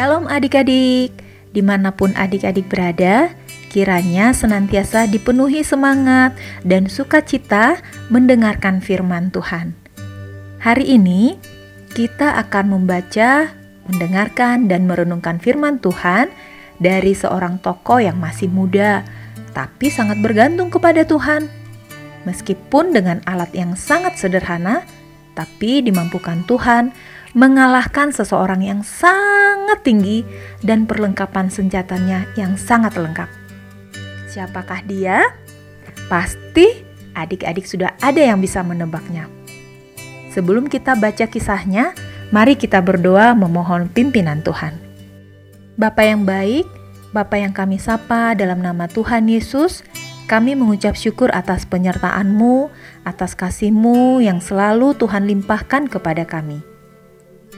Shalom adik-adik, di mana pun adik-adik berada, kiranya senantiasa dipenuhi semangat dan sukacita mendengarkan firman Tuhan. Hari ini kita akan membaca, mendengarkan, dan merenungkan firman Tuhan dari seorang tokoh yang masih muda, tapi sangat bergantung kepada Tuhan. Meskipun dengan alat yang sangat sederhana, tapi dimampukan Tuhan mengalahkan seseorang yang sangat tinggi dan perlengkapan senjatanya yang sangat lengkap. Siapakah dia? Pasti adik-adik sudah ada yang bisa menebaknya. Sebelum kita baca kisahnya, mari kita berdoa memohon pimpinan Tuhan. Bapa yang baik, Bapa yang kami sapa dalam nama Tuhan Yesus, kami mengucap syukur atas penyertaan-Mu, atas kasih-Mu yang selalu Tuhan limpahkan kepada kami.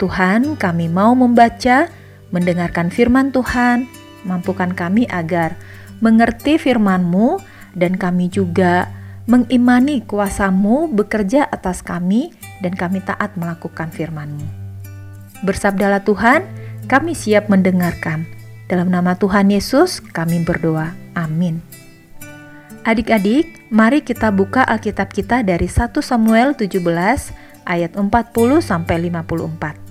Tuhan, kami mau membaca, mendengarkan firman Tuhan, mampukan kami agar mengerti firman-Mu dan kami juga mengimani kuasa-Mu bekerja atas kami dan kami taat melakukan firman-Mu. Bersabdalah Tuhan, kami siap mendengarkan. Dalam nama Tuhan Yesus kami berdoa. Amin. Adik-adik, mari kita buka Alkitab kita dari 1 Samuel 17 ayat 40 sampai 54.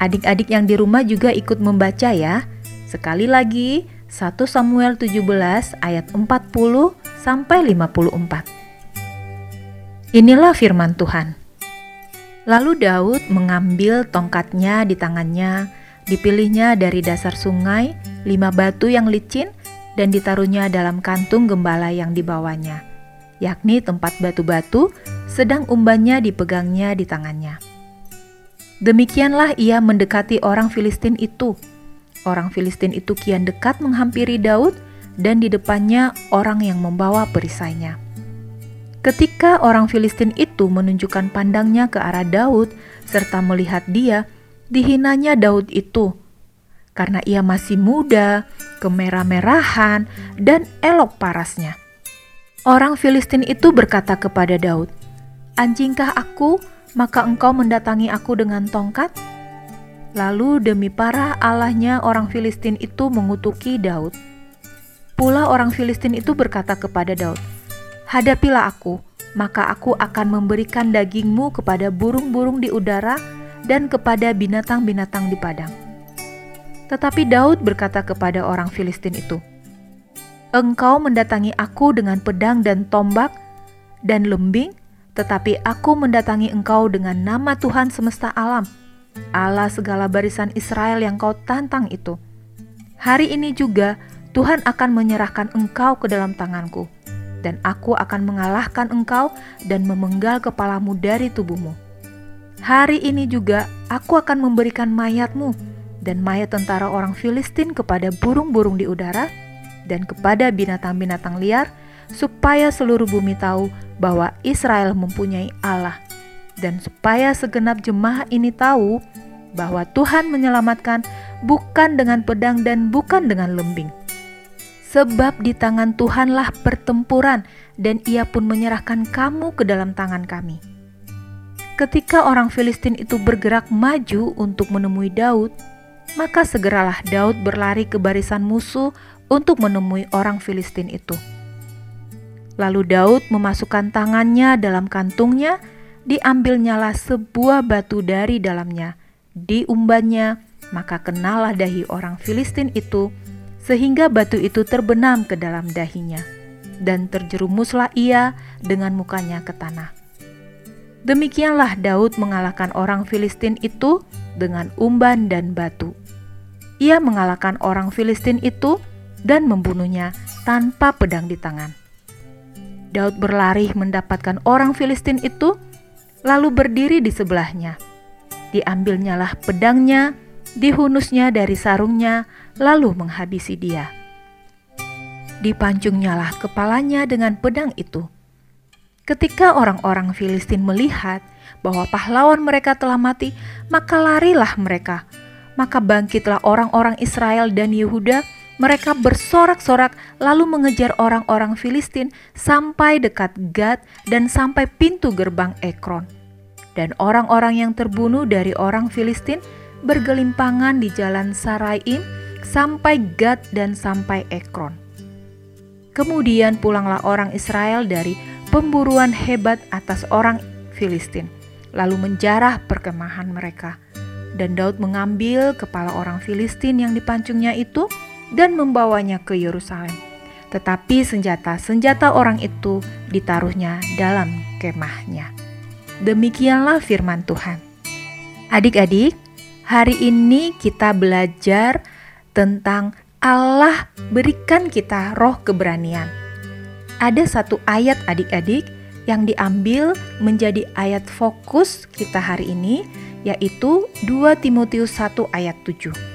Adik-adik yang di rumah juga ikut membaca ya. Sekali lagi, 1 Samuel 17 ayat 40 sampai 54. Inilah firman Tuhan. Lalu Daud mengambil tongkatnya di tangannya, dipilihnya dari dasar sungai, lima batu yang licin, dan ditaruhnya dalam kantung gembala yang dibawanya, yakni tempat batu-batu, sedang umbannya dipegangnya di tangannya. Demikianlah ia mendekati orang Filistin itu. Orang Filistin itu kian dekat menghampiri Daud, dan di depannya orang yang membawa perisainya. Ketika orang Filistin itu menunjukkan pandangnya ke arah Daud serta melihat dia, dihinanya Daud itu karena ia masih muda, kemerah-merahan, dan elok parasnya. Orang Filistin itu berkata kepada Daud, "Anjingkah aku maka engkau mendatangi aku dengan tongkat? Lalu demi para Allahnya orang Filistin itu mengutuki Daud. Pula orang Filistin itu berkata kepada Daud, Hadapilah aku, maka aku akan memberikan dagingmu kepada burung-burung di udara dan kepada binatang-binatang di padang. Tetapi Daud berkata kepada orang Filistin itu, Engkau mendatangi aku dengan pedang dan tombak dan lembing, tetapi aku mendatangi engkau dengan nama Tuhan semesta alam, Allah segala barisan Israel yang kau tantang itu. Hari ini juga Tuhan akan menyerahkan engkau ke dalam tanganku, dan aku akan mengalahkan engkau dan memenggal kepalamu dari tubuhmu. Hari ini juga aku akan memberikan mayatmu dan mayat tentara orang Filistin kepada burung-burung di udara dan kepada binatang-binatang liar, supaya seluruh bumi tahu bahwa Israel mempunyai Allah, dan supaya segenap jemaah ini tahu bahwa Tuhan menyelamatkan bukan dengan pedang dan bukan dengan lembing. Sebab di tangan Tuhanlah pertempuran, dan Ia pun menyerahkan kamu ke dalam tangan kami. Ketika orang Filistin itu bergerak maju untuk menemui Daud, maka segeralah Daud berlari ke barisan musuh untuk menemui orang Filistin itu. Lalu Daud memasukkan tangannya dalam kantungnya, diambilnyalah sebuah batu dari dalamnya, diumbannya, maka kenalah dahi orang Filistin itu, sehingga batu itu terbenam ke dalam dahinya, dan terjerumuslah ia dengan mukanya ke tanah. Demikianlah Daud mengalahkan orang Filistin itu dengan umban dan batu. Ia mengalahkan orang Filistin itu dan membunuhnya tanpa pedang di tangan. Daud berlari mendapatkan orang Filistin itu, lalu berdiri di sebelahnya. Diambilnyalah pedangnya, dihunusnya dari sarungnya, lalu menghabisi dia. Dipancungnyalah kepalanya dengan pedang itu. Ketika orang-orang Filistin melihat bahwa pahlawan mereka telah mati, maka larilah mereka. Maka bangkitlah orang-orang Israel dan Yehuda mereka bersorak-sorak lalu mengejar orang-orang Filistin sampai dekat Gad dan sampai pintu gerbang Ekron. Dan orang-orang yang terbunuh dari orang Filistin bergelimpangan di jalan Saraim sampai Gad dan sampai Ekron. Kemudian pulanglah orang Israel dari pemburuan hebat atas orang Filistin, lalu menjarah perkemahan mereka. Dan Daud mengambil kepala orang Filistin yang dipancungnya itu dan membawanya ke Yerusalem. Tetapi senjata-senjata orang itu ditaruhnya dalam kemahnya. Demikianlah firman Tuhan. Adik-adik, hari ini kita belajar tentang Allah berikan kita roh keberanian. Ada satu ayat adik-adik yang diambil menjadi ayat fokus kita hari ini, yaitu 2 Timotius 1 ayat 7.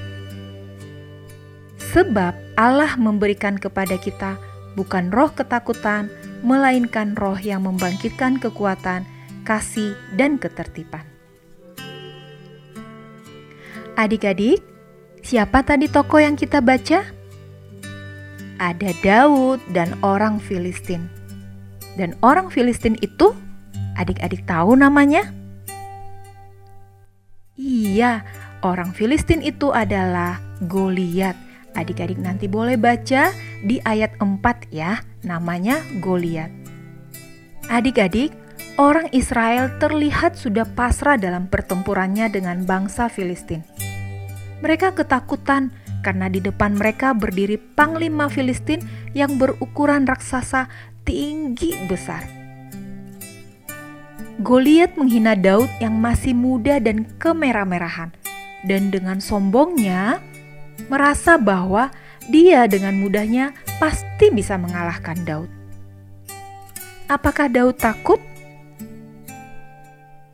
Sebab Allah memberikan kepada kita bukan roh ketakutan, melainkan roh yang membangkitkan kekuatan, kasih, dan ketertiban. Adik-adik, Siapa tadi tokoh yang kita baca? Ada Daud dan orang Filistin. Dan orang Filistin itu, adik-adik tahu namanya? Iya, orang Filistin itu adalah Goliat. Adik-adik nanti boleh baca di ayat 4 ya, namanya Goliat. Adik-adik, orang Israel terlihat sudah pasrah dalam pertempurannya dengan bangsa Filistin. Mereka ketakutan karena di depan mereka berdiri panglima Filistin yang berukuran raksasa tinggi besar. Goliat menghina Daud yang masih muda dan kemerah-merahan, dan dengan sombongnya merasa bahwa dia dengan mudahnya pasti bisa mengalahkan Daud. Apakah Daud takut?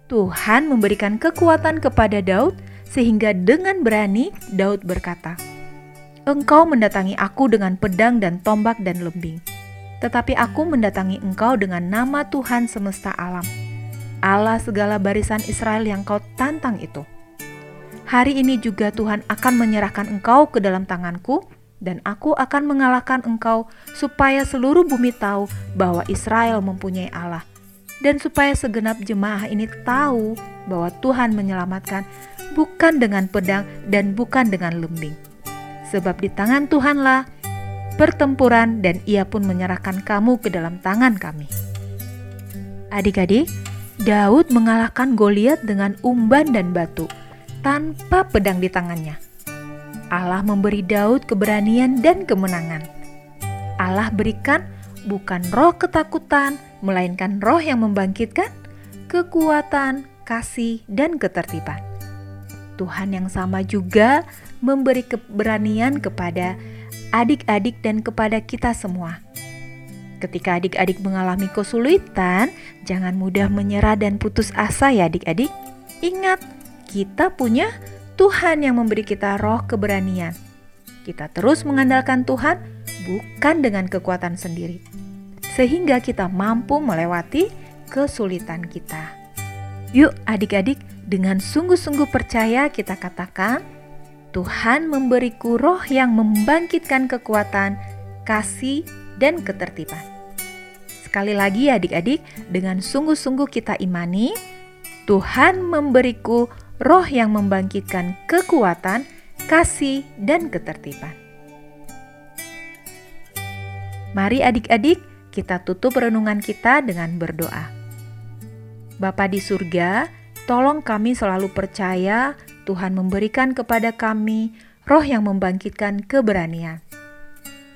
Tuhan memberikan kekuatan kepada Daud sehingga dengan berani Daud berkata, Engkau mendatangi aku dengan pedang dan tombak dan lembing, tetapi aku mendatangi engkau dengan nama Tuhan semesta alam, Allah segala barisan Israel yang kau tantang itu. Hari ini juga Tuhan akan menyerahkan engkau ke dalam tanganku, dan aku akan mengalahkan engkau, supaya seluruh bumi tahu bahwa Israel mempunyai Allah, dan supaya segenap jemaah ini tahu bahwa Tuhan menyelamatkan bukan dengan pedang dan bukan dengan lembing. Sebab di tangan Tuhanlah pertempuran dan ia pun menyerahkan kamu ke dalam tangan kami. Adik-adik, Daud mengalahkan Goliat dengan umban dan batu tanpa pedang di tangannya. Allah memberi Daud keberanian dan kemenangan. Allah berikan bukan roh ketakutan, melainkan roh yang membangkitkan kekuatan, kasih, dan ketertiban. Tuhan yang sama juga memberi keberanian kepada adik-adik dan kepada kita semua. Ketika adik-adik mengalami kesulitan, jangan mudah menyerah dan putus asa ya adik-adik. Ingat, kita punya Tuhan yang memberi kita roh keberanian. Kita terus mengandalkan Tuhan bukan dengan kekuatan sendiri. Sehingga kita mampu melewati kesulitan kita. Yuk adik-adik, dengan sungguh-sungguh percaya kita katakan, Tuhan memberiku roh yang membangkitkan kekuatan, kasih, dan ketertiban. Sekali lagi adik-adik, dengan sungguh-sungguh kita imani, Tuhan memberiku roh yang membangkitkan kekuatan, kasih, dan ketertiban. Mari adik-adik, kita tutup renungan kita dengan berdoa. Bapa di surga, tolong kami selalu percaya Tuhan memberikan kepada kami roh yang membangkitkan keberanian.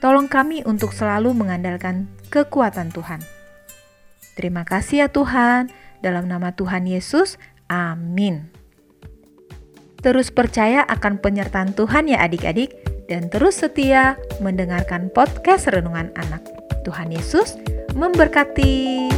Tolong kami untuk selalu mengandalkan kekuatan Tuhan. Terima kasih ya Tuhan, dalam nama Tuhan Yesus, amin. Terus percaya akan penyertaan Tuhan ya adik-adik, dan terus setia mendengarkan podcast Renungan Anak. Tuhan Yesus memberkati.